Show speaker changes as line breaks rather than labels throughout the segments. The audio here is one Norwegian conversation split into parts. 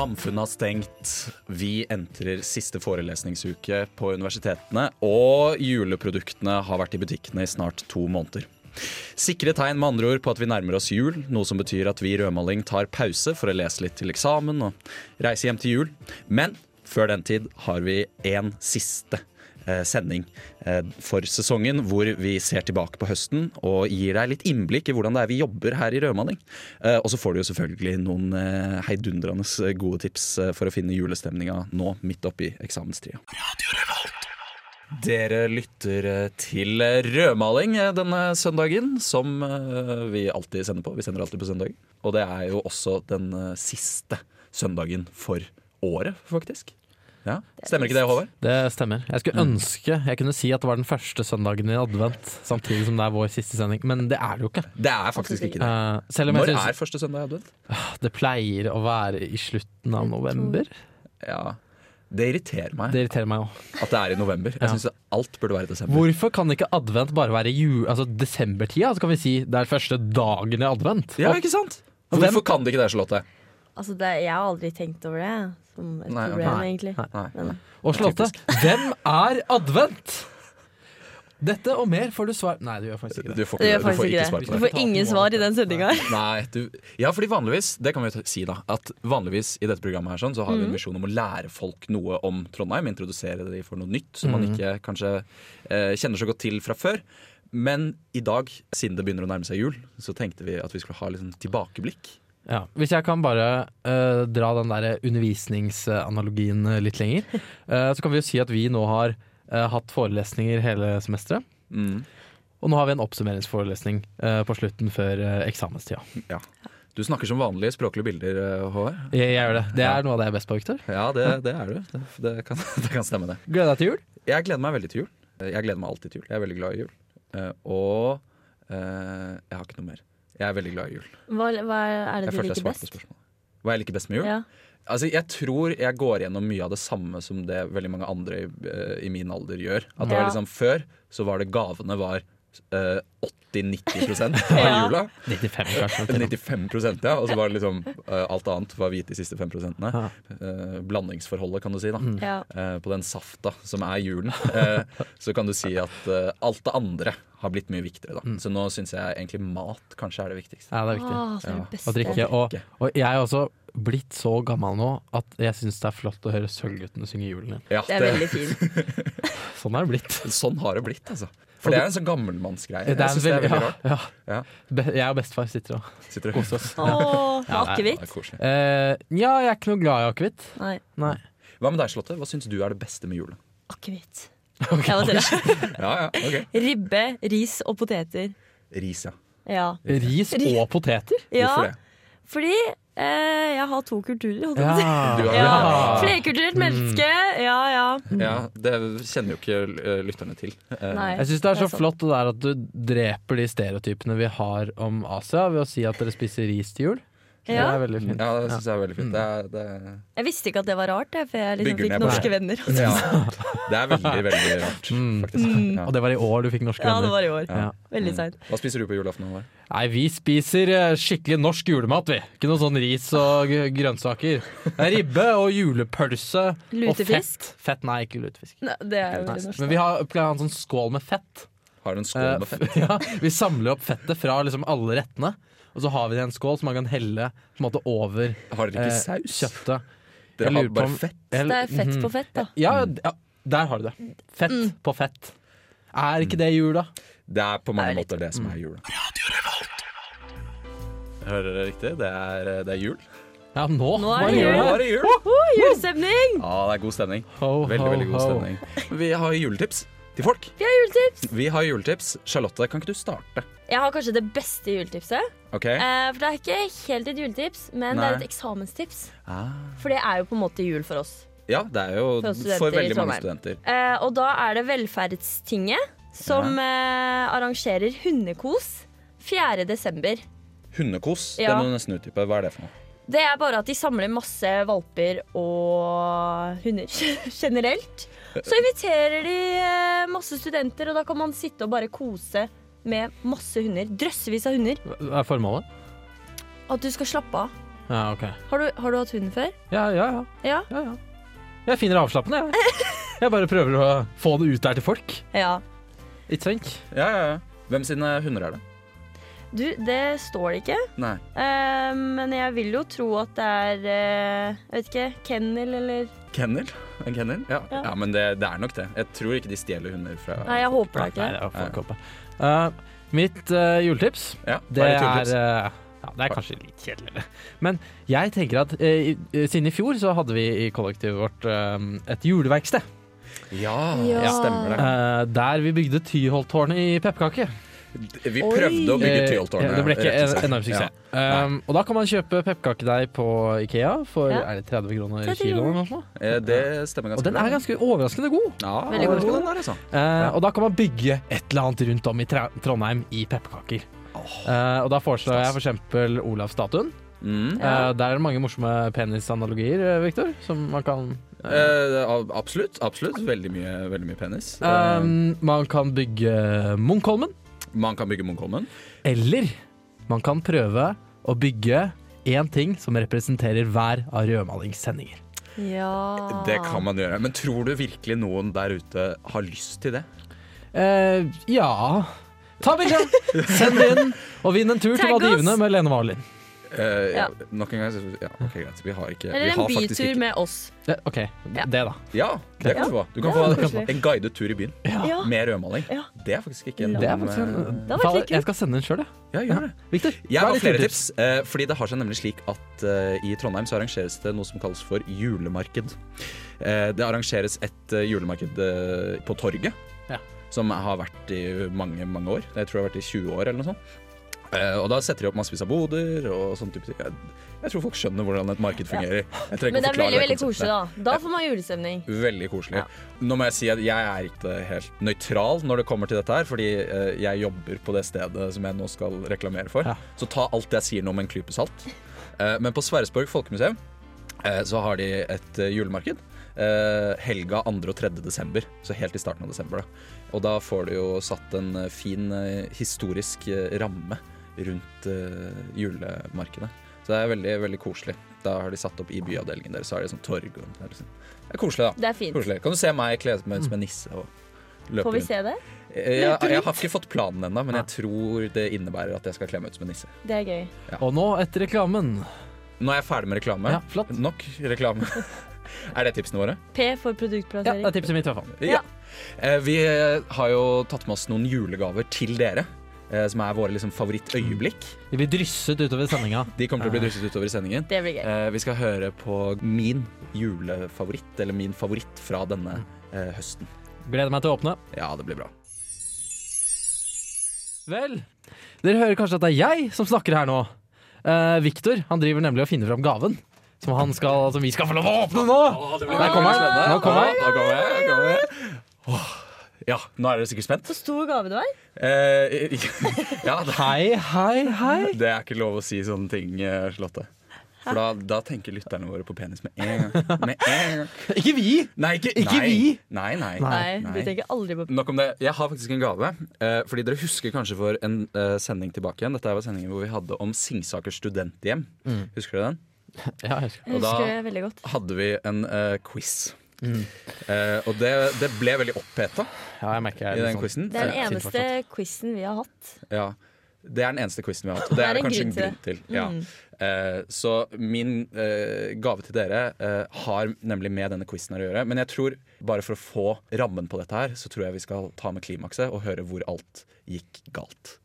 Samfunnet har stengt. Vi entrer siste forelesningsuke på universitetene, og juleproduktene har vært i butikkene i snart to måneder. Sikre tegn med andre ord på at vi nærmer oss jul, noe som betyr at vi i Rødmaling tar pause for å lese litt til eksamen og reise hjem til jul. Men før den tid har vi en siste sending eh, for sesongen, hvor vi ser tilbake på høsten og gir deg litt innblikk i hvordan det er vi jobber her i Rødmaling. Eh, og så får du jo selvfølgelig noen eh, heidundrende gode tips eh, for å finne julestemninga nå midt oppi eksamenstida. Dere lytter eh, til rødmaling eh, denne søndagen, som eh, vi alltid sender på. Vi sender alltid på søndag. Og det er jo også den eh, siste søndagen for året, faktisk. Ja. Stemmer ikke det, Håvard?
Det stemmer. Jeg skulle ønske jeg kunne si at det var den første søndagen i advent, samtidig som det er vår siste sending, men det er det jo ikke.
Det er faktisk ikke det.
Selv om
Når
jeg synes
er første søndag i advent?
det pleier å være i slutten av november.
Ja, Det irriterer meg
Det irriterer meg også.
at det er i november. Jeg
Ja.
syns alt burde være i desember.
Hvorfor kan ikke advent bare være jul, altså desembertida? Så kan vi si det er første dagen i advent.
Ja, ikke sant? Hvorfor kan det ikke det, Charlotte?
Altså, det, jeg har aldri tenkt over det som et
Nei,
problem,
Nei.
egentlig.
Nei.
Nei.
Men,
Og Slåtte, hvem er advent? Dette og mer får du svar Nei, du gjør faktisk ikke
Du
det.
får,
det
ikke, du får ikke
ikke
svar
det. Du får ingen svar i den sendinga.
Du, ja, fordi vanligvis, det kan vi jo si da At vanligvis i dette programmet her sånn, Så har vi en visjon om å lære folk noe om Trondheim Introdusere dem for noe nytt Som man ikke kanskje eh, kjenner så godt til fra før Men i dag, siden det begynner å nærme seg jul Så tenkte vi at vi skulle ha litt sånn tilbakeblikk
Ja. Hvis jeg kan bare uh, dra den der undervisningsanalogien eh, litt lenger, uh, så kan vi jo si at vi nå har uh, hatt forelesninger hele semesteret.
mm.
Og nå har vi en oppsummeringsforelesning på slutten før eksamenstida.
ja. Du snakker som vanlige språklige bilder, Håvard
Jeg, jeg gjør det. Det er noe av det jeg er best på, Victor.
Ja, det, det er du det, det, kan, det kan stemme det
Gleder deg til jul.
Jeg gleder meg veldig til jul. Jeg gleder meg alltid til jul. Jeg er veldig glad i jul. Og jeg har ikke noe mer. Jeg er veldig glad i jul.
Hva, hva er
Jeg
det du liker best?
Hva jeg liker best med jul?
Ja.
Altså, jeg tror jeg går gjennom mye av det samme som det veldig mange andre i, eh, i min alder gjør. At det var liksom Før så var det gavene var 80-90% av jula.
95, kanskje. til og med.
95 ja. Og så var det liksom eh, alt annet var hvit de siste 5 prosentene. Eh, blandingsforholdet, kan du si. da
Ja.
eh, på den safta som er julen, eh, så kan du si at eh, alt det andre har blitt mye viktigere. Da. Så nå syns jeg egentlig mat kanskje er det viktigste.
Ja, det er viktig.
Åh, er det.
Å drikke. Og, og jeg er også blitt så gammel nå at jeg syns det er flott å høre Sølvguttene synge julen igjen.
Ja,
Det er veldig fint.
Sånn er det blitt.
Sånn har det blitt, altså. For det er en sånn gammelmannsgreie. Jeg synes det er
veldig-
rart.
ja,
Ja.
Jeg og bestefar sitter og koser oss.
Åh, akevitt?
Eh, ja, jeg er ikke noe glad i akevitt.
Nei,
Nei.
Hva med deg, Charlotte? Hva syns du er det beste med julen?
akevitt. Det.
Ja, ja, ok
Ribbe, ris og poteter.
Ris, ja.
Ja.
Ris og poteter?
ja
Hvorfor det?
Fordi eh, jeg har to kulturer. holdt jeg på å si.
Ja.
Flerkulturelt menneske. Ja, ja.
Ja, Det kjenner jo ikke eh, lytterne til. Eh,
Nei.
Jeg syns det er så
Det er
flott det der at du dreper de stereotypene vi har om Asia ved å si at dere spiser ris til jul. Det
Ja.
er veldig fint.
Ja, det syns jeg er veldig fint. Det er, det,
Jeg visste ikke at det var rart, jeg, før jeg liksom fikk norske
det.
venner.
ja, det er veldig, veldig rart,
Mm.
Ja.
Og det var i år du fikk norske venner?
Ja, det var i år.
Ja.
Veldig seint.
Hva spiser du på julaften? Håvard?
Nei, vi spiser eh, skikkelig norsk julemat, vi. Ikke noe sånn ris og grønnsaker. Det er ribbe og julepølse og
Lutefisk?
fett. Fett, Nei, ikke lutefisk.
Nei, Det er jo
Nei.
norsk.
Men vi har pleier å ha en sånn skål med fett.
Har du en
Eh,
skål med fett?
ja, vi samler opp fettet fra liksom alle rettene. Og så har vi det i en skål som man kan helle på en måte over
Har dere ikke
eh,
saus?
kjøttet.
Dere har bare
om-
fett?
Det er fett
mhm.
på fett, da.
Ja, ja, der har du det. Fett
Mm.
på fett. Er ikke det jul, da?
Det er på mange
Det er
måter det som er jula. Hører dere riktig? Det er, det er jul.
Ja, nå,
Nå er det jul.
Nå er det jul!
Oh, julestemning!
Ja, det er god stemning.
Ho,
Veldig, veldig god
ho.
stemning. Vi har juletips til folk.
Vi har juletips!
Vi har juletips. Charlotte, kan ikke du starte?
Jeg har kanskje det beste juletipset.
Okay.
Eh, for det er ikke helt et juletips, men det er et eksamenstips.
Ah.
For det er jo på en måte jul for oss.
Ja, det er jo
For
for veldig mange studenter.
Eh, og da er det Velferdstinget som eh, arrangerer hundekos 4. desember.
Hundekos, det må du nesten utdype. Hva er det for noe?
Det er bare at de samler masse valper og hunder generelt. Så inviterer de eh, masse studenter, og da kan man sitte og bare kose med masse hunder. Drøssevis av hunder.
Hva er formålet?
At du skal slappe av.
Ja, ok.
Har du, har du hatt hund før?
Ja, ja, ja.
Ja.
ja, ja. Jeg finner det avslappende, jeg. Jeg bare prøver å få det ut der til folk.
Ja.
Ikke sant?
Ja, ja, ja. Hvem sine hunder er det?
Du, det står det ikke.
Nei.
Eh, men jeg vil jo tro at det er eh, Jeg vet ikke. Kennel eller
Kennel? En kennel? Ja,
Ja.
ja men det, det er nok det. Jeg tror ikke de stjeler hunder fra
Nei, jeg håper
det
ikke
Nei,
det.
er folk. Uh, mitt uh, juletips,
Ja,
det er uh, ja, Det er kanskje litt kjedelig, men jeg tenker at eh, siden i fjor så hadde vi i kollektivet vårt eh, et juleverksted.
Ja,
Ja.
stemmer det.
Eh, der vi bygde Tyholttårnet i pepperkaker.
Vi
Oi.
prøvde å bygge
Eh,
Tyholttårnet.
ja, Det ble ikke en enorm suksess.
Ja.
Um, og da kan man kjøpe pepperkakedeig på Ikea for
Ja.
er det 30 kroner
30
kiloen. Det stemmer ganske?
Eh, stemmer
Og den er ganske overraskende god.
Ja,
overraskende god.
der, altså.
uh, Og da kan man bygge et eller annet rundt om i Trondheim i pepperkaker. Uh, og da foreslår jeg f.eks. Olavsstatuen.
Mm.
Eh, der er det mange morsomme penisanalogier, Viktor, Victor, som man kan Uh,
Eh, absolutt. absolutt Veldig mye, veldig mye penis. Eh,
um, Man kan bygge Munkholmen.
Man kan bygge Munkholmen.
Eller man kan prøve å bygge én ting som representerer hver av rødmalingssendinger.
Ja.
Det kan man gjøre. Men tror du virkelig noen der ute har lyst til det?
Eh, ja Ta bildet! Send det inn, og vinn en tur til
Tagg!
Maldivene med Lene Marlin.
Eh, ja.
Ja.
Nok en gang så, ja, ok, greit. Vi har ikke vi
Eller
har
en
faktisk
bytur
ikke-
med oss.
Det, OK,
Ja.
det, da.
Ja, det kan du få. Du kan
Ja,
få
koselig.
en guidet tur i byen
Ja.
med rødmaling.
Ja.
Det er faktisk ikke en
Det er
dum,
faktisk en,
eh,
vært litt kult.
Jeg skal sende den sjøl, jeg.
Ja, gjør det.
Victor,
Jeg
hva er
har
ditt
flere tips, eh, fordi det har seg nemlig slik at eh, i Trondheim så arrangeres det noe som kalles for julemarked. Eh, det arrangeres et eh, julemarked eh, på torget,
Ja.
som har vært i mange, mange år. Jeg tror det har vært i 20 år eller noe sånt. Eh, og da setter de opp massevis av boder og sånn type ting. Jeg, jeg tror folk skjønner hvordan et marked fungerer. Jeg
Men det er veldig veldig
konseptet.
koselig, da. Da får man julestemning.
Veldig koselig.
Ja.
Nå må jeg si at jeg er ikke helt nøytral når det kommer til dette her, fordi eh, jeg jobber på det stedet som jeg nå skal reklamere for.
Ja.
Så ta alt jeg sier nå med en klype salt. Eh, men på Sverresborg folkemuseum eh, så har de et eh, julemarked. Uh, helga 2. og 3. desember, så helt i starten av desember. Da. Og da får du jo satt en fin uh, historisk uh, ramme rundt eh, julemarkedet. Så det er veldig, veldig koselig. Da har de satt opp i byavdelingen deres, så er det sånn torg. Og, det, er liksom, det er koselig, da.
Det er fint.
Koselig. Kan du se meg kle meg ut som en nisse og løpe
Får vi
rundt?
se det?
Jeg, jeg, jeg har ikke fått planen ennå, men jeg tror det innebærer at jeg skal kle meg ut som en nisse.
Det er gøy.
Og nå etter reklamen.
Nå er jeg ferdig med reklame.
Ja, flott.
Nok reklame. er det tipsene våre?
P for
Ja,
produktplassering.
det er tipset mitt, i hvert fall.
Ja.
Eh, Vi eh, har jo tatt med oss noen julegaver til dere. Eh, Som er våre liksom, favorittøyeblikk.
De blir drysset utover sendinga.
De kommer til å bli drysset utover i sendingen.
Det blir gøy.
Eh, Vi skal høre på min julefavoritt, eller min favoritt fra denne eh, høsten.
Gleder meg til å åpne.
Ja, det blir bra.
Vel, dere hører kanskje at det er jeg som snakker her nå. Uh, Victor han driver nemlig og finner fram gaven som, han skal, som vi skal få lov å åpne nå. Der kommer han. Nå kommer han.
Ja, nå er dere sikkert spent.
Så stor gave du har.
Eh, ja, det,
Hei, hei, hei.
det er ikke lov å si sånne ting, eh, Charlotte. For da, da tenker lytterne våre på penis med en gang. Med en gang.
Ikke vi.
Nei, ikke,
Ikke
nei.
vi.
Nei, nei.
Nei, Vi tenker aldri på
Nok om det. Jeg har faktisk en gave. Eh, fordi dere husker kanskje for en eh, sending tilbake igjen. Dette var sendingen hvor vi hadde om Singsaker studenthjem.
Mm.
Husker du den?
Ja, jeg husker.
Jeg
Og da-
husker det veldig godt.
Hadde vi en eh, quiz.
Mm.
Eh, og det, det ble veldig oppheta
Ja,
i den
sånn.
quizen.
Det er den
Ja,
eneste quizen vi har hatt.
Ja, det er den eneste quizen vi har hatt. Og det
Det
er det kanskje en
grunn
grunn til. Ja. Eh, så min uh, gave til dere eh, har nemlig med denne quizen å gjøre. Men jeg tror bare for å få rammen på dette her, så tror jeg vi skal ta med klimakset og høre hvor alt gikk galt.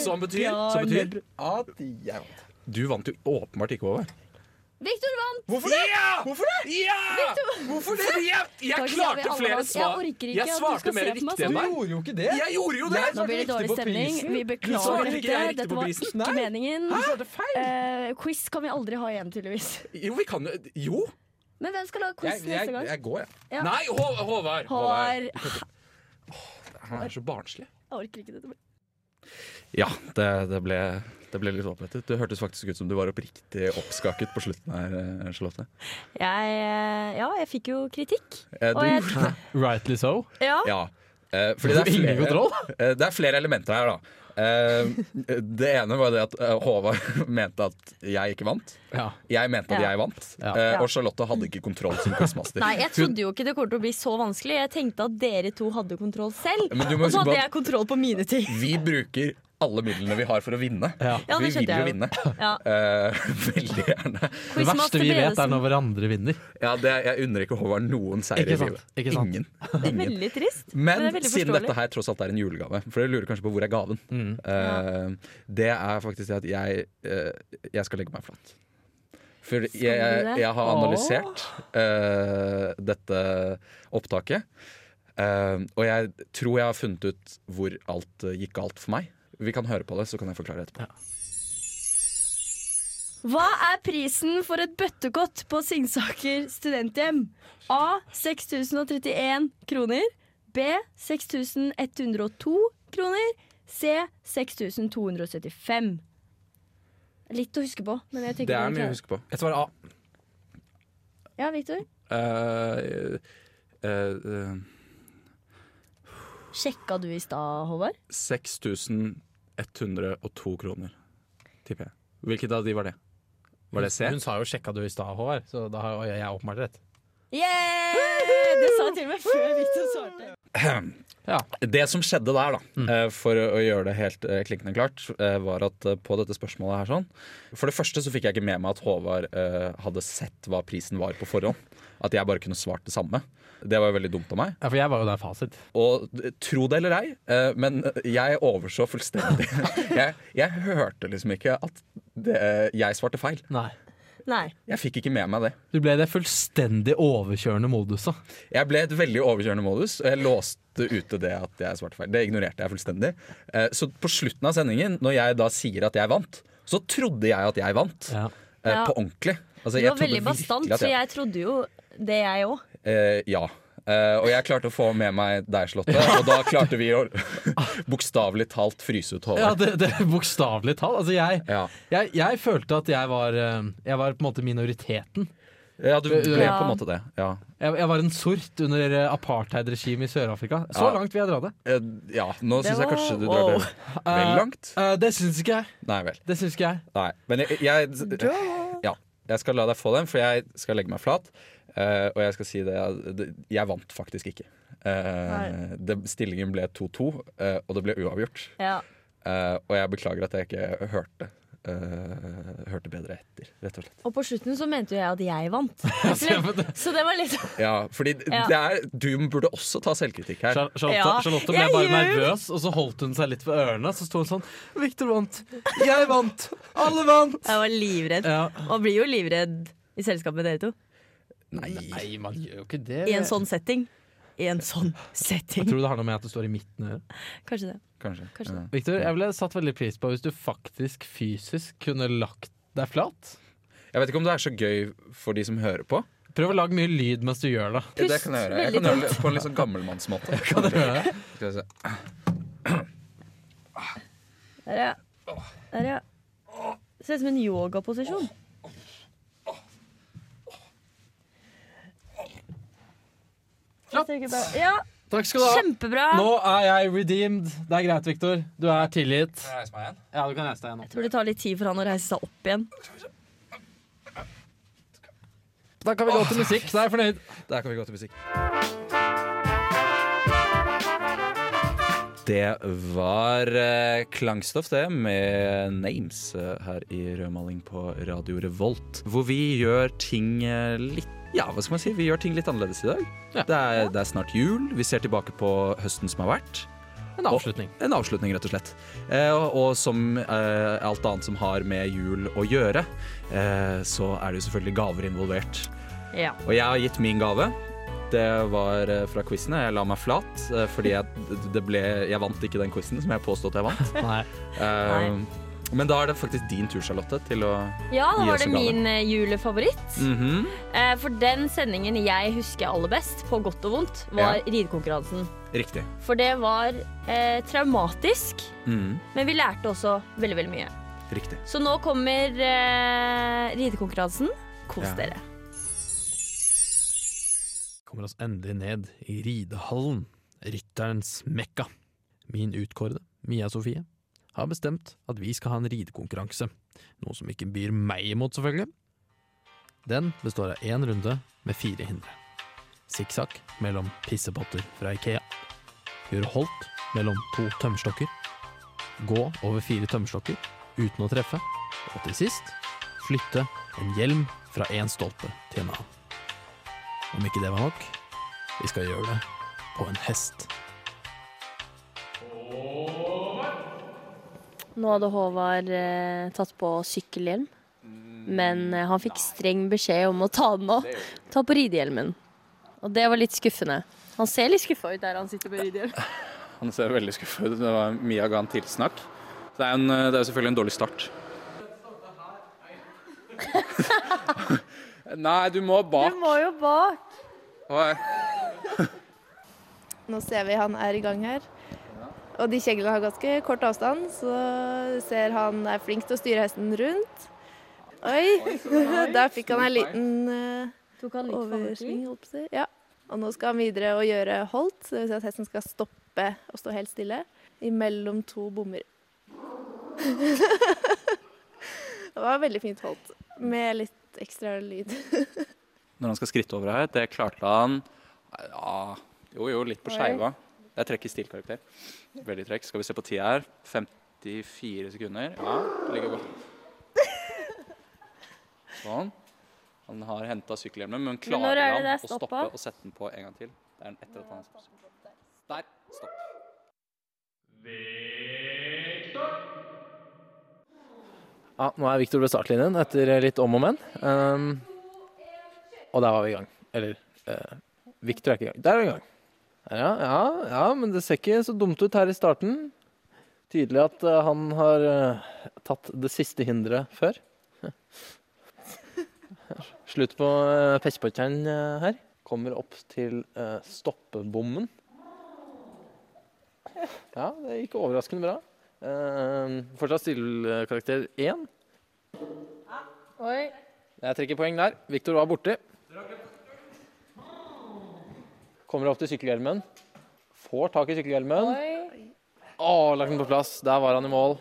Som betyr, som betyr at jeg vant. Du vant jo åpenbart ikke, Håvard.
Victor vant!
Hvorfor det? Ja! Hvorfor det? Ja! Hvorfor det? Jeg, jeg klarte
jeg
flere svar.
Jeg orker ikke
Jeg
at du
svarte
skal
mer
se på meg
riktig enn
sånn.
Du
gjorde jo ikke det.
Jeg gjorde jo det!
Nå blir det dårlig stemning. Vi beklager dette. Dette var
ikke
ikke meningen. Eh, quiz kan vi aldri ha igjen, tydeligvis.
Jo, vi kan jo Jo!
Men hvem skal lage quiz
Jeg, jeg,
neste gang?
jeg går, jeg.
Ja.
Nei, Hå- Håvard!
Håvard.
Han er så barnslig.
Jeg orker ikke dette.
Ja, det, det, ble, det ble litt opprettet. Det hørtes faktisk ut som du var oppriktig oppskaket på slutten her, eh, Charlotte.
Jeg, eh, ja, jeg fikk jo kritikk.
Eh, du
Og jeg-
gjorde det.
Rightly so.
Ja.
Ja. Eh, fordi det er, flere, eh, det er flere elementer her, da. Eh, det ene var det at Håvard mente at jeg ikke vant.
Ja.
Jeg mente at
Ja.
jeg vant.
Ja.
Eh, og Charlotte hadde ikke kontroll som quizmaster.
Nei, jeg trodde jo ikke det kom til å bli så vanskelig. Jeg tenkte at dere to hadde kontroll selv.
Men du må
Og så hadde jeg kontroll på mine ting.
Vi bruker alle midlene vi har for å vinne.
Ja.
Ja,
vi vil jo vinne.
Ja.
Uh, veldig gjerne.
Det verste vi vet, er når hverandre vinner.
Ja, det, jeg unner ikke Håvard noen seier
Ikke
i
sant,
livet.
ikke sant.
Ingen.
Det er veldig trist.
Men
Men det er veldig
siden dette her tross alt er en julegave, for dere lurer kanskje på hvor er gaven,
Mm.
uh, det er faktisk det at jeg, uh, jeg skal legge meg flat. For jeg,
jeg,
jeg har analysert eh, dette opptaket. eh, og jeg tror jeg har funnet ut hvor alt gikk galt for meg. Vi kan høre på det, så kan jeg forklare etterpå.
Hva er prisen for et bøttekott på Singsaker studenthjem? A. 6031 kroner. B. 6102 kroner. C. 6275. Litt å huske på, men jeg tenker
Det er mye å huske på.
Jeg svarer A.
Ja, Victor?
Eh, eh, eh,
Sjekka du i stad, Håvard?
6102 kroner, tipper jeg. Hvilket av de var det? Var det C?
Hun sa jo 'sjekka du i stad', Håvard, så da har jeg åpenbart rett.
Yeah! Det sa jeg til og med før Victor svarte.
Ja.
Det som skjedde der, da, mm. for å gjøre det helt eh, klinkende klart, eh, var at eh, på dette spørsmålet her sånn For det første så fikk jeg ikke med meg at Håvard eh, hadde sett hva prisen var på forhånd. At jeg bare kunne svart det samme. Det var jo veldig dumt av meg.
ja, for jeg var jo der fasit.
Og eh, tro det eller ei, eh, men jeg overså fullstendig. jeg, jeg hørte liksom ikke at det, jeg svarte feil.
Nei.
Nei.
Jeg fikk ikke med meg det.
Du ble i det fullstendig overkjørende moduset.
Jeg ble et veldig overkjørende modus, og jeg låste ute det at jeg svarte feil. Det ignorerte jeg fullstendig. Eh, Så på slutten av sendingen, når jeg da sier at jeg vant, så trodde jeg at jeg vant.
Ja.
eh, På ordentlig. Altså,
Du var
trodde
veldig bastant,
jeg...
så jeg trodde jo det, jeg òg.
Eh, ja. Eh, og jeg klarte å få med meg deg, Slottet, og da klarte vi å bokstavelig talt fryse ut
Ja, det, det er bokstavelig talt. Altså, jeg,
Ja.
jeg, jeg følte at jeg var, eh, jeg var på en måte minoriteten.
ja, du ble
Ja.
på en måte det. Ja,
Jeg, jeg var en sort under eh, apartheidregimet i Sør-Afrika. Så
Ja.
langt vil jeg dra det.
Eh, ja nå syns jeg kanskje du drar det vel
langt.
langt.
uh, det syns ikke jeg.
Nei vel.
Det syns ikke jeg.
Nei. Men jeg, jeg, ja, jeg skal la deg få den, for jeg skal legge meg flat. Eh, og jeg skal si det, jeg, Jeg vant faktisk ikke. Uh, det, stillingen ble 2-2, uh, og det ble uavgjort.
Ja.
Eh, og jeg beklager at jeg ikke hørte eh, Hørte bedre etter, rett og slett.
Og på slutten så mente jo jeg at jeg vant. Så det var litt
Ja, fordi
Ja.
det er, du burde også ta selvkritikk her.
Charlotte,
Ja,
Charlotte ble
jeg
bare
gjør
nervøs, og så holdt hun seg litt for ørene. Så sto hun sånn Victor vant! Jeg vant! Alle vant!
Jeg var livredd.
Ja.
Og blir jo livredd i selskap med dere to.
Nei.
Nei, man gjør jo ikke det.
I en sånn setting. I en sånn setting.
Jeg tror det har noe med at du står i midten å gjøre.
Kanskje det.
Kanskje.
Kanskje
det.
Victor, jeg ville satt veldig pris på hvis du faktisk fysisk kunne lagt deg flat.
Jeg vet ikke om det er så gøy for de som hører på.
Prøv å lage mye lyd mens du gjør det.
Ja, det kan jeg gjøre. Jeg kan gjøre det på en litt sånn gammelmannsmåte.
Kan du gjøre det?
Skal vi se.
Der, ja. Der, ja. Ser ut som en yogaposisjon. Jeg Ja,
Takk skal du ha.
kjempebra.
Nå er jeg redeemed. Det er greit, Viktor. Du er tilgitt.
Reise meg igjen.
Ja, du kan reise deg igjen nå.
Jeg tror det tar litt tid for han å reise seg opp igjen.
Da kan vi gå til musikk. Da er jeg fornøyd.
Der kan vi gå til musikk. Det var eh, klangstoff, det, med Names eh, her i Rødmaling på Radio Revolt. Hvor vi gjør ting eh, litt Ja, hva skal man si? Vi gjør ting litt annerledes i dag.
Ja.
Det, er, det er snart jul. Vi ser tilbake på høsten som har vært.
En avslutning.
En avslutning, rett og slett. Eh, og, og som eh, alt annet som har med jul å gjøre, eh, så er det jo selvfølgelig gaver involvert.
Ja.
Og jeg har gitt min gave. Det var eh, fra quizene. Jeg la meg flat, eh, fordi jeg, det ble, jeg vant ikke den quizen som jeg påstod at jeg vant.
Nei.
Eh, men da er det faktisk din tur, Charlotte, til å
Ja, da
Gi
var
oss
det
en gave.
min eh, julefavoritt.
Mhm.
Eh, For den sendingen jeg husker aller best, på godt og vondt, var
Ja.
ridekonkurransen.
Riktig.
For det var eh, traumatisk,
mm.
men vi lærte også veldig, veldig mye.
Riktig.
Så nå kommer eh, ridekonkurransen. Kos
Ja.
dere.
Kommer oss endelig ned i ridehallen.
rytterens mekka. Min utkårede, Mia Sofie, har bestemt at vi skal ha en ridekonkurranse. Noe som ikke byr meg imot, selvfølgelig. Den består av én runde med fire hindre. Sikksakk mellom pissepotter fra Ikea. Gjøre holdt mellom to tømmerstokker. Gå over fire tømmerstokker uten å treffe. Og til sist flytte en hjelm fra én stolpe til en annen. Om ikke det var nok, vi skal gjøre det på en hest.
Nå hadde Håvard eh, tatt på sykkelhjelm, men eh, han fikk streng beskjed om å ta den av. Ta på ridehjelmen. Og det var litt skuffende. Han ser litt skuffa ut der han sitter med ridehjelm.
Han ser veldig skuffa ut. Det var Mia ga han tilsnakk. Så det er, en, det er selvfølgelig en dårlig start. Nei, du må bak.
Du må jo bak.
Nå ser vi han er i gang her. Og de kjeglene har ganske kort avstand, så du ser han er flink til å styre hesten rundt. Oi, der fikk han en liten eh, oversving. holdt på å si. Ja. Og nå skal han videre og gjøre holdt, det vil si at hesten skal stoppe og stå helt stille imellom to bommer. det var veldig fint holdt, med litt ekstra lyd.
Når han skal skritte over her, det klarte han ja, jo jo, litt på skeiva. Det er trekk i stilkarakter. Veldig trekk. Skal vi se på tida her. 54 sekunder. Ja, ligger godt. Sånn. Han har henta sykkelhjelmen, men klarer
er
han å stoppe og sette den på en gang til? Det er etter at han har. Der. Stopp.
Ja, nå er Viktor ved startlinjen etter litt om og men. Um, og der var vi i gang. Eller uh, Viktor er ikke i gang. Der er vi i gang. Ja, ja, ja, men det ser ikke så dumt ut her i starten. Tydelig at uh, han har uh, tatt det siste hinderet før. Slutt på uh, pestpotteren uh, her. Kommer opp til uh, stoppebommen. Ja, det gikk overraskende bra. Uh, fortsatt stillkarakter én.
Oi.
Jeg trekker poeng der. Viktor var borti. Kommer opp til sykkelhjelmen. Får tak i sykkelhjelmen.
Oi.
Å, lagt den på plass. Der var han i mål.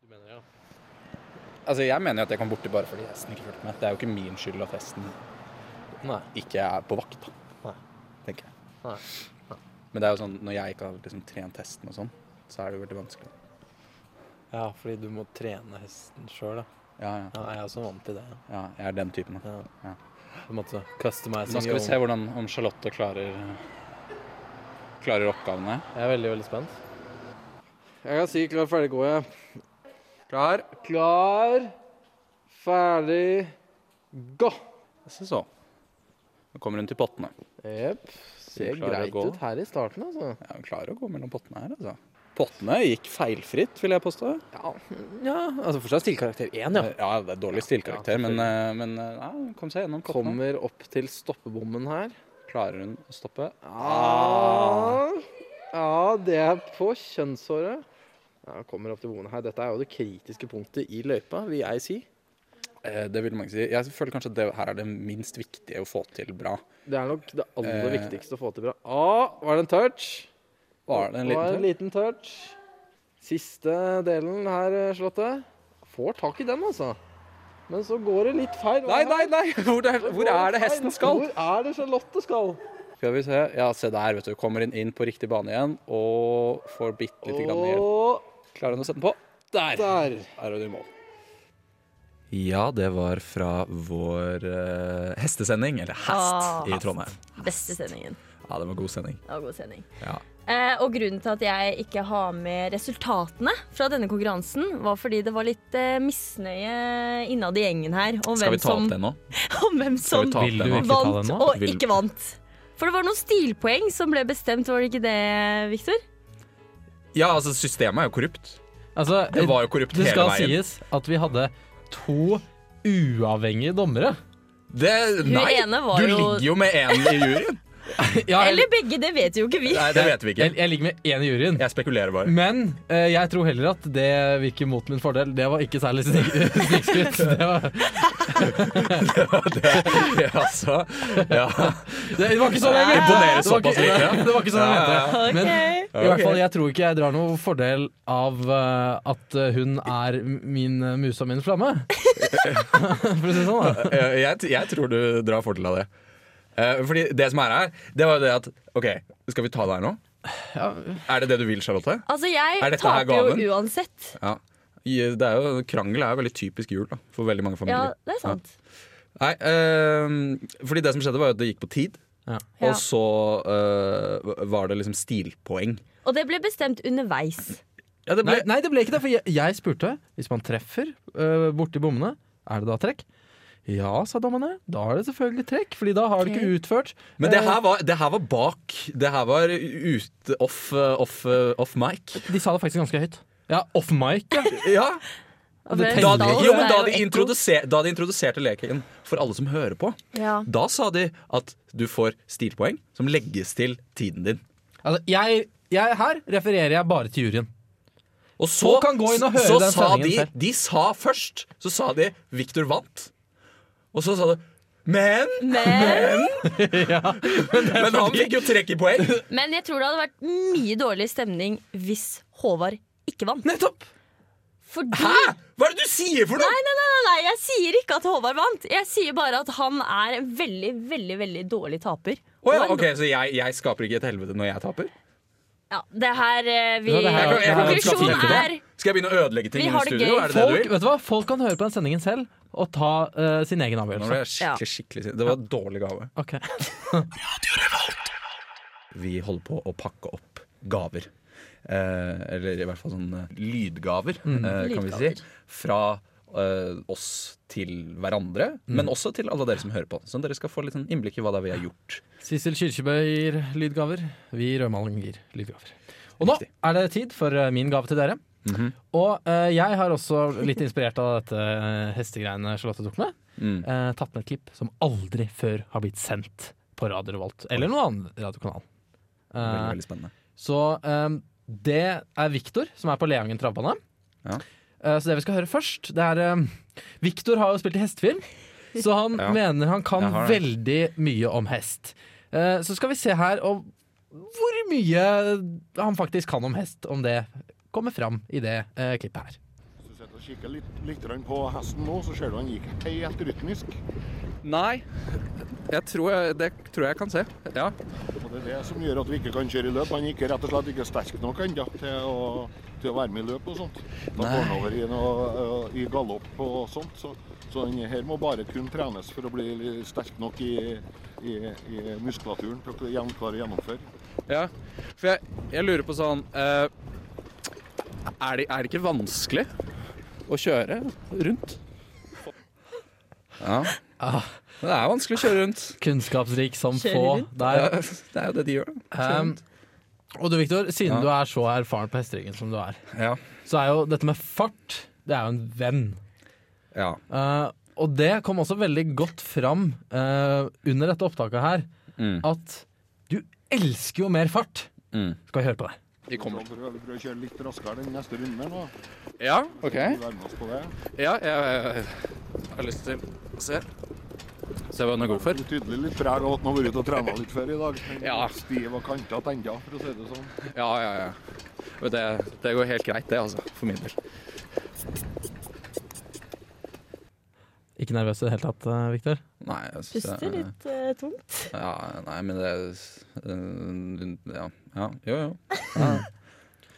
Du mener ja.
Altså, jeg mener jo at jeg kom borti bare fordi hesten ikke fulgte med. Det er jo ikke min skyld at hesten
Nei.
ikke er på vakt, da.
Nei.
Tenker jeg.
Nei.
Men det er jo sånn, når jeg ikke har liksom trent hesten og sånn, så er det jo veldig vanskelig.
Ja, fordi du må trene hesten sjøl, da.
Ja, ja.
Ja, jeg er også vant til det. ja.
ja jeg er den typen.
Ja.
Ja.
På en måte customizing.
Nå skal vi se hvordan, om Charlotte klarer, klarer oppgavene.
Jeg er veldig, veldig spent. Jeg kan si klar, ferdig, gå, jeg. Klar. Klar, ferdig, gå.
Se så. Nå kommer hun til pottene.
Jepp. Ser greit
gå.
ut her i starten, altså.
Ja, hun klarer å gå mellom pottene her, altså. Pottene gikk feilfritt, vil jeg påstå.
Ja, ja altså fortsatt stillkarakter én, ja.
Ja, det er dårlig stilkarakter,
Ja,
men, eh, men eh, ja, kom seg gjennom pottene.
Kommer opp til stoppebommen her.
Klarer hun å stoppe?
Ah. Ja, det er på kjønnshåret. Ja, kommer opp til bommen her. Dette er jo det kritiske punktet i løypa, vil jeg si.
Eh, det vil mange si. Jeg føler kanskje at det her er det minst viktige å få til bra.
Det er nok det aller
Eh.
viktigste å få til bra. Ah, var det en touch?
Var det en
Det
liten
en liten touch. Siste delen her, Charlotte. Får tak i den, altså. Men så går det litt feil.
Nei, nei, nei! Hvor er, hvor er det hesten skal?
Hvor er det Charlotte skal?
Skal vi se. Ja, se der, vet du. Kommer inn, inn på riktig bane igjen og får bitte lite grann hjelp. Klarer hun å sette den på? Der!
der.
Er hun i mål. Ja, det var fra vår uh, hestesending, eller hest,
Ah,
i Trondheim.
Beste sendingen.
Ja, det var god sending.
Det var god sending.
Ja.
Eh, og grunnen til at jeg ikke har med resultatene fra denne konkurransen, var fordi det var litt eh, misnøye innad i gjengen her om
Skal
hvem
vi ta
som,
opp det nå?
om hvem som
Vil du ikke ta
vant
nå?
og
Vil-
ikke vant. For det var noen stilpoeng som ble bestemt, var det ikke det, Viktor?
Ja, altså, systemet er jo korrupt.
Altså,
Det var jo korrupt
det
hele
skal
veien.
sies at vi hadde to uavhengige dommere.
Det,
Hun
nei,
ene var
du
jo-
ligger jo med én i juryen.
Ja, jeg,
Eller begge, det vet jo ikke vi.
Nei, det vet vi ikke.
jeg, jeg ligger med én i juryen.
Jeg spekulerer bare.
Men eh, jeg tror heller at det virker mot min fordel. Det var ikke særlig snik- snikskryt. Det, var-
det, altså, ja.
det var ikke sånn jeg mente!
Imponerer
Det var
såpass lite. ja.
Det var ikke sånn jeg
Ja, ja,
mente. Men
okay.
i hvert fall, jeg tror ikke jeg drar noen fordel av uh, at eh, hun er min musa, og min flamme. For å si det sånn, da.
Eh, jeg, jeg tror du drar fordel av det. Eh, fordi det som er her, det var jo det at OK, skal vi ta det her nå?
Ja,
Er det det du vil, Charlotte?
Altså, jeg
Er
taper jo uansett.
Ja. Det er jo, krangel er jo veldig typisk jul da, for veldig mange familier.
Ja, det er sant.
Nei, uh, fordi det som skjedde, var jo at det gikk på tid.
Ja.
Ja.
Og så uh, var det liksom stilpoeng.
Og det ble bestemt underveis.
Ja, det
Nei, nei, det ble ikke det, for jeg, jeg spurte. Hvis man treffer uh, borti bommene, er det da trekk? Ja, sa dommerne. Da er det selvfølgelig trekk, Fordi da har du ikke utført
Men det
eh,
her, var, det her var bak. Det her var ute off, eh, off, eh, off mic.
De sa det faktisk ganske høyt. Ja, off mic, ja.
Ja, da, jo, men da, de da de introduserte leken for alle som hører på,
Ja.
da sa de at du får stilpoeng som legges til tiden din.
Altså, jeg, jeg, her refererer jeg bare til juryen.
Og
så, kan gå inn og høre
så
den
sa de, de sa først Så sa de Victor vant. Og så sa du Men!
Men,
Men han fikk jo trekk i poeng.
men jeg tror det hadde vært mye dårlig stemning hvis Håvard ikke vant.
Nettopp!
Fordi
Hæ?! Hva er det du sier for noe?!
nei, nei, nei, nei, jeg sier ikke at Håvard vant. Jeg sier bare at han er en veldig, veldig veldig dårlig taper.
Oh, ja,
en
ok, Så jeg, jeg skaper ikke et helvete når jeg taper?
Ja, det her eh, vi,
Ja, det her-
Konklusjonen er
Skal jeg begynne å ødelegge ting i studio? Er det det du
Folk,
vil?
vet du hva? Folk kan høre på den sendingen selv og ta uh, sin egen
Nå ble
avgjørelse.
jeg skikkelig, skikkelig sint. Det var en dårlig gave.
Okay.
Vi holder på å pakke opp gaver. Eh, eller i hvert fall sånne lydgaver,
Mm.
eh, kan vi si. Fra eh, oss til hverandre,
Mm.
men også til alle dere som hører på. Så dere skal få litt sånn innblikk i hva det er vi har gjort.
Sissel Kyrkjebø gir lydgaver. Vi i Rødmaling gir lydgaver. Og nå er det tid for eh, min gave til dere.
Mhm.
Og eh, jeg har også, litt inspirert av dette eh, hestegreiene Charlotte tok med,
Mm.
eh, tatt med et klipp som aldri før har blitt sendt på Radio Revolt. Eller noen annen radiokanal. Eh,
Veldig, veldig spennende.
Så eh, det er Viktor, som er på Leangen travbane.
Ja.
Så det vi skal høre først, det er Viktor har jo spilt i hestefilm, så han
Ja.
mener han kan veldig mye om hest. Så skal vi se her og hvor mye han faktisk kan om hest, om det kommer fram i det eh, klippet her.
Hvis du sitter og kikker litt, litt på hesten nå, så ser du han gikk helt rytmisk.
Nei, jeg tror jeg, det tror jeg kan se. Ja.
Og det er det som gjør at vi ikke kan kjøre i løp. Han gikk rett og slett ikke sterk nok ennå til, til å være med i løp og sånt. Da går han over i, noe, øh, i galopp og sånt. Så, så den her må bare kun trenes for å bli sterk nok i, i, i muskulaturen til å klare å gjennomføre.
ja. For jeg, jeg lurer på sånn eh, er, det, er det ikke vanskelig å kjøre rundt? Ja.
Ah.
Det er vanskelig å kjøre rundt.
Kunnskapsrik som få. Der.
Ja, det er jo det de gjør.
Um, og du Viktor, siden
Ja.
du er så erfaren på hesteryggen som du er,
ja.
så er jo dette med fart Det er jo en venn.
ja.
Uh, og det kom også veldig godt fram uh, under dette opptaket her,
Mm.
at du elsker jo mer fart.
Mm.
Skal vi høre på det?
De kommer.
prøver vi prøver å kjøre litt raskere den neste runden nå.
Ja, OK.
Vi være oss på det.
Ja, jeg, jeg har lyst til å se. Se hva den er god for.
Det er Tydelig litt preg av at den har vært ute og trena litt før i dag.
Ja.
Stiv og kantete ennå, for å si det sånn.
Ja, ja, ja. Det, det går helt greit, det, altså. For min del.
Ikke nervøs i det hele tatt, eh, Viktor?
Nei, jeg synes
Puster
det-
litt uh, tungt.
Ja, nei, men det uh, Ja, ja jo, jo. Ja.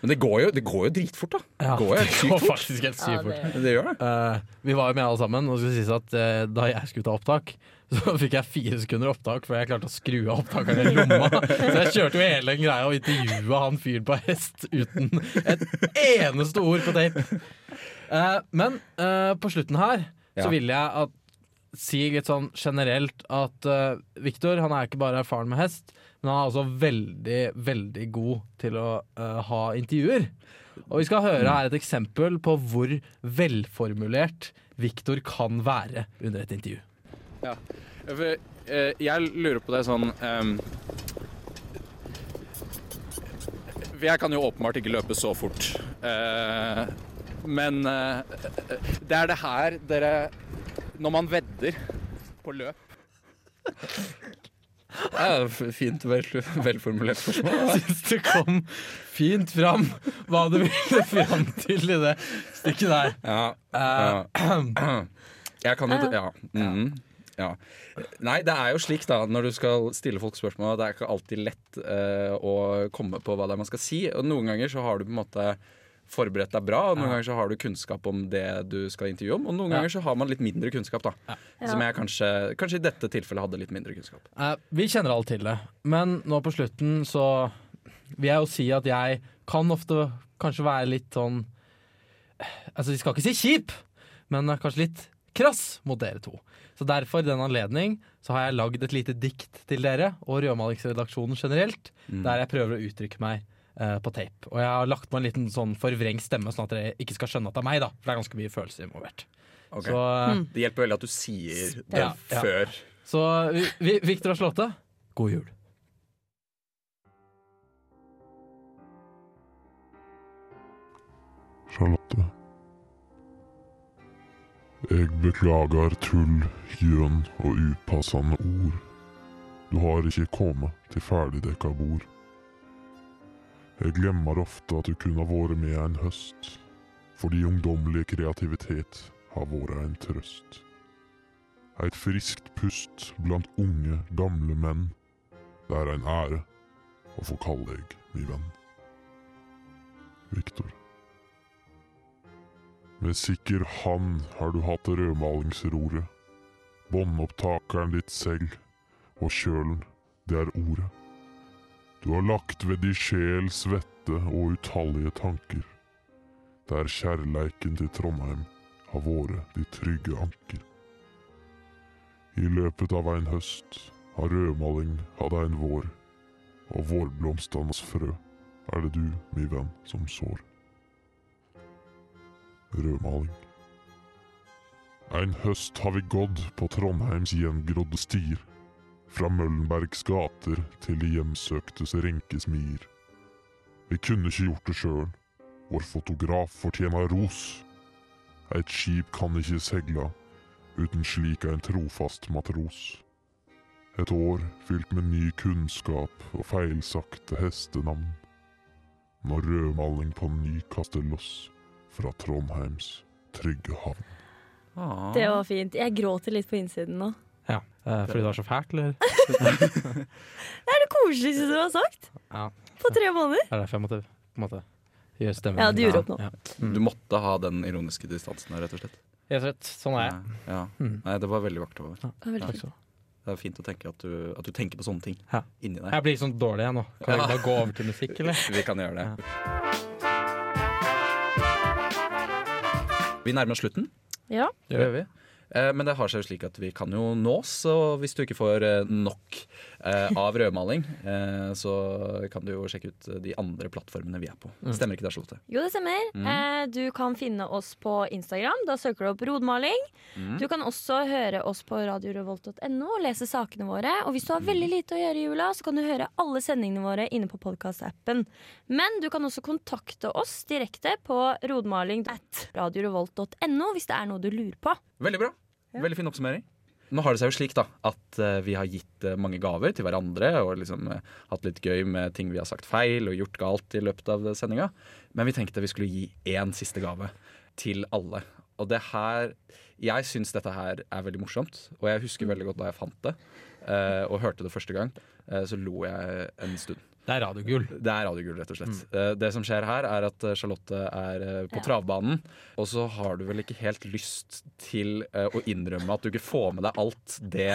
Men det går jo, det går jo dritfort, da.
Ja,
Går jo det
går faktisk helt
Ja,
sykt fort.
det-
Det gjør det.
Uh, vi var jo med alle sammen, og skal sies at uh, da jeg skulle ta opptak, så fikk jeg fire sekunder opptak før jeg klarte å skru av opptakeren i lomma. Så jeg kjørte jo hele den greia og intervjua han fyren på hest uten et eneste ord på tape. Uh, men eh, på slutten her
Ja.
Så vil jeg at, si litt sånn generelt at uh, Viktor han er ikke bare erfaren med hest, men han er også veldig, veldig god til å uh, ha intervjuer. Og vi skal høre her et eksempel på hvor velformulert Viktor kan være under et intervju.
For, uh, jeg lurer på det sånn um, jeg kan jo åpenbart ikke løpe så fort. Eh, men eh, det er det her dere Når man vedder på løp Det er fint vel, velformulert spørsmål.
Jeg syns det kom fint fram hva du ville fram til i det stykket der.
Ja. ja. Jeg kan jo ja. Mm, ja. Nei, det er jo slik da når du skal stille folk spørsmål. Det er ikke alltid lett uh, å komme på hva det er man skal si. Og Noen ganger så har du på en måte forberedt deg bra, og noen ganger så har du kunnskap om det du skal intervjue om. Og noen
Ja.
ganger så har man litt mindre kunnskap, da. Som jeg kanskje, kanskje i dette tilfellet hadde litt mindre kunnskap.
Eh, vi kjenner alle til det, men nå på slutten så vil jeg jo si at jeg kan ofte kanskje være litt sånn Altså, de skal ikke si kjip, men kanskje litt krass mot dere to. Så derfor, i den anledning, så har jeg lagd et lite dikt til dere og Rødmalingsredaksjonen generelt, der jeg prøver å uttrykke meg eh, på tape. Og jeg har lagt på en liten sånn forvrengt stemme, sånn at dere ikke skal skjønne at det er meg, da. For det er ganske mye følelser involvert.
Okay.
Så, mm.
Det hjelper veldig at du sier det
Ja, ja.
før.
så vi, vi, Victor og Slåtte, god jul.
Charlotte. Jeg beklager tull, gjøn og upassende ord. Du har ikke kommet til ferdigdekka bord. Jeg glemmer ofte at du kunne ha vært med en høst, fordi ungdommelig kreativitet har vært en trøst. Et friskt pust blant unge, gamle menn. Det er en ære å få kalle deg min venn. Viktor. Med sikker hand har du hatt rødmalingsroret. Båndopptakeren ditt selv, og kjølen, det er ordet. Du har lagt ved di sjel svette og utallige tanker. Der kjærleiken til Trondheim har vært de trygge anker. I løpet av en høst har rødmaling hatt en vår, og vårblomstenes frø er det du, min venn, som sår rødmaling. En høst har vi gått på Trondheims gjengrodde stier, fra Møllenbergs gater til de hjemsøktes renkesmier. Vi kunne ikke gjort det sjøl, vår fotograf fortjener ros. Et skip kan ikke seile uten slik en trofast matros. Et år fylt med ny kunnskap og feilsagte hestenavn. Når rødmaling på ny kaster loss fra Trondheims trygge havn.
Ah.
Det var fint. Jeg gråter litt på innsiden nå.
Ja. Eh, fordi det var så fælt, eller?
Det er det koseligste du har sagt
Ja.
på tre måneder.
Det er derfor jeg måtte på en måte, gjøre stemmen.
Ja, du gjorde opp nå.
Ja.
Du måtte ha den ironiske distansen her, rett og slett.
Rett og slett. Sånn er jeg.
Ja.
Mm.
Nei, det var veldig vakkert.
Over. Veldig fint.
ha.
Det er fint å tenke at du, at du tenker på sånne ting
Ja.
inni deg.
Jeg blir sånn dårlig jeg nå. Kan jeg
Ja.
bare gå over til musikk, eller?
Vi kan gjøre det. Vi nærmer oss slutten.
Ja.
Det gjør vi. Eh, Men det har seg jo slik at vi kan jo nås, og hvis du ikke får eh, nok eh, av rødmaling, eh, så kan du jo sjekke ut de andre plattformene vi er på. Stemmer ikke det, Charlotte?
Jo, det stemmer.
Mm.
Eh, du kan finne oss på Instagram. Da søker du opp Rodmaling.
Mm.
Du kan også høre oss på radiorevolt.no og lese sakene våre. Og hvis du har
Mm.
veldig lite å gjøre i jula, så kan du høre alle sendingene våre inne på podkastappen. Men du kan også kontakte oss direkte på rodmaling.radiorevolt.no hvis det er noe du lurer på.
Veldig bra. Veldig fin oppsummering. Nå har det seg jo slik da at eh, vi har gitt eh, mange gaver til hverandre og liksom eh, hatt litt gøy med ting vi har sagt feil og gjort galt i løpet av sendinga. Men vi tenkte vi skulle gi én siste gave til alle. Og det her Jeg syns dette her er veldig morsomt, og jeg husker veldig godt da jeg fant det og hørte det første gang. så lo jeg en stund.
Det er radiogull.
Det er radiogull, rett og slett. Mm. Det som skjer her, er at eh, Charlotte er eh, på
Ja.
travbanen, og så har du vel ikke helt lyst til eh, å innrømme at du ikke får med deg alt det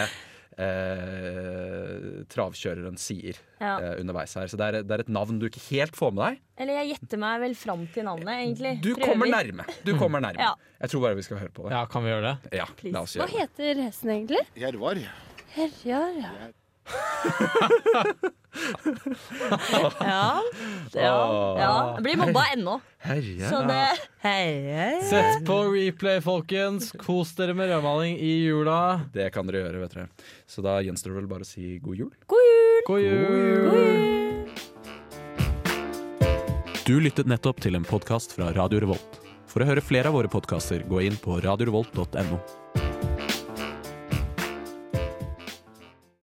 eh, travkjøreren sier
Ja.
eh, underveis her. Så det er, det er et navn du ikke helt får med deg.
Eller jeg gjetter meg vel fram til navnet, egentlig.
Du
Prøver.
kommer nærme. Du kommer nærme.
Ja.
Jeg tror bare vi skal høre på det.
Ja, kan vi gjøre det?
Ja,
Please.
la oss
Hva
gjøre det.
heter hesten egentlig?
Jervar.
Herjar, ja.
Ja. ja. ja. Jeg blir mobba ennå. Så det Hei, hei.
Sett på replay, folkens. Kos dere med rødmaling i jula.
Det kan dere gjøre, vet dere. Så da gjenstår det vel bare å si god jul.
God jul!
God jul!
Du lyttet nettopp til en podkast fra Radio Revolt. For å høre flere av våre podkaster, gå inn på radiorevolt.no.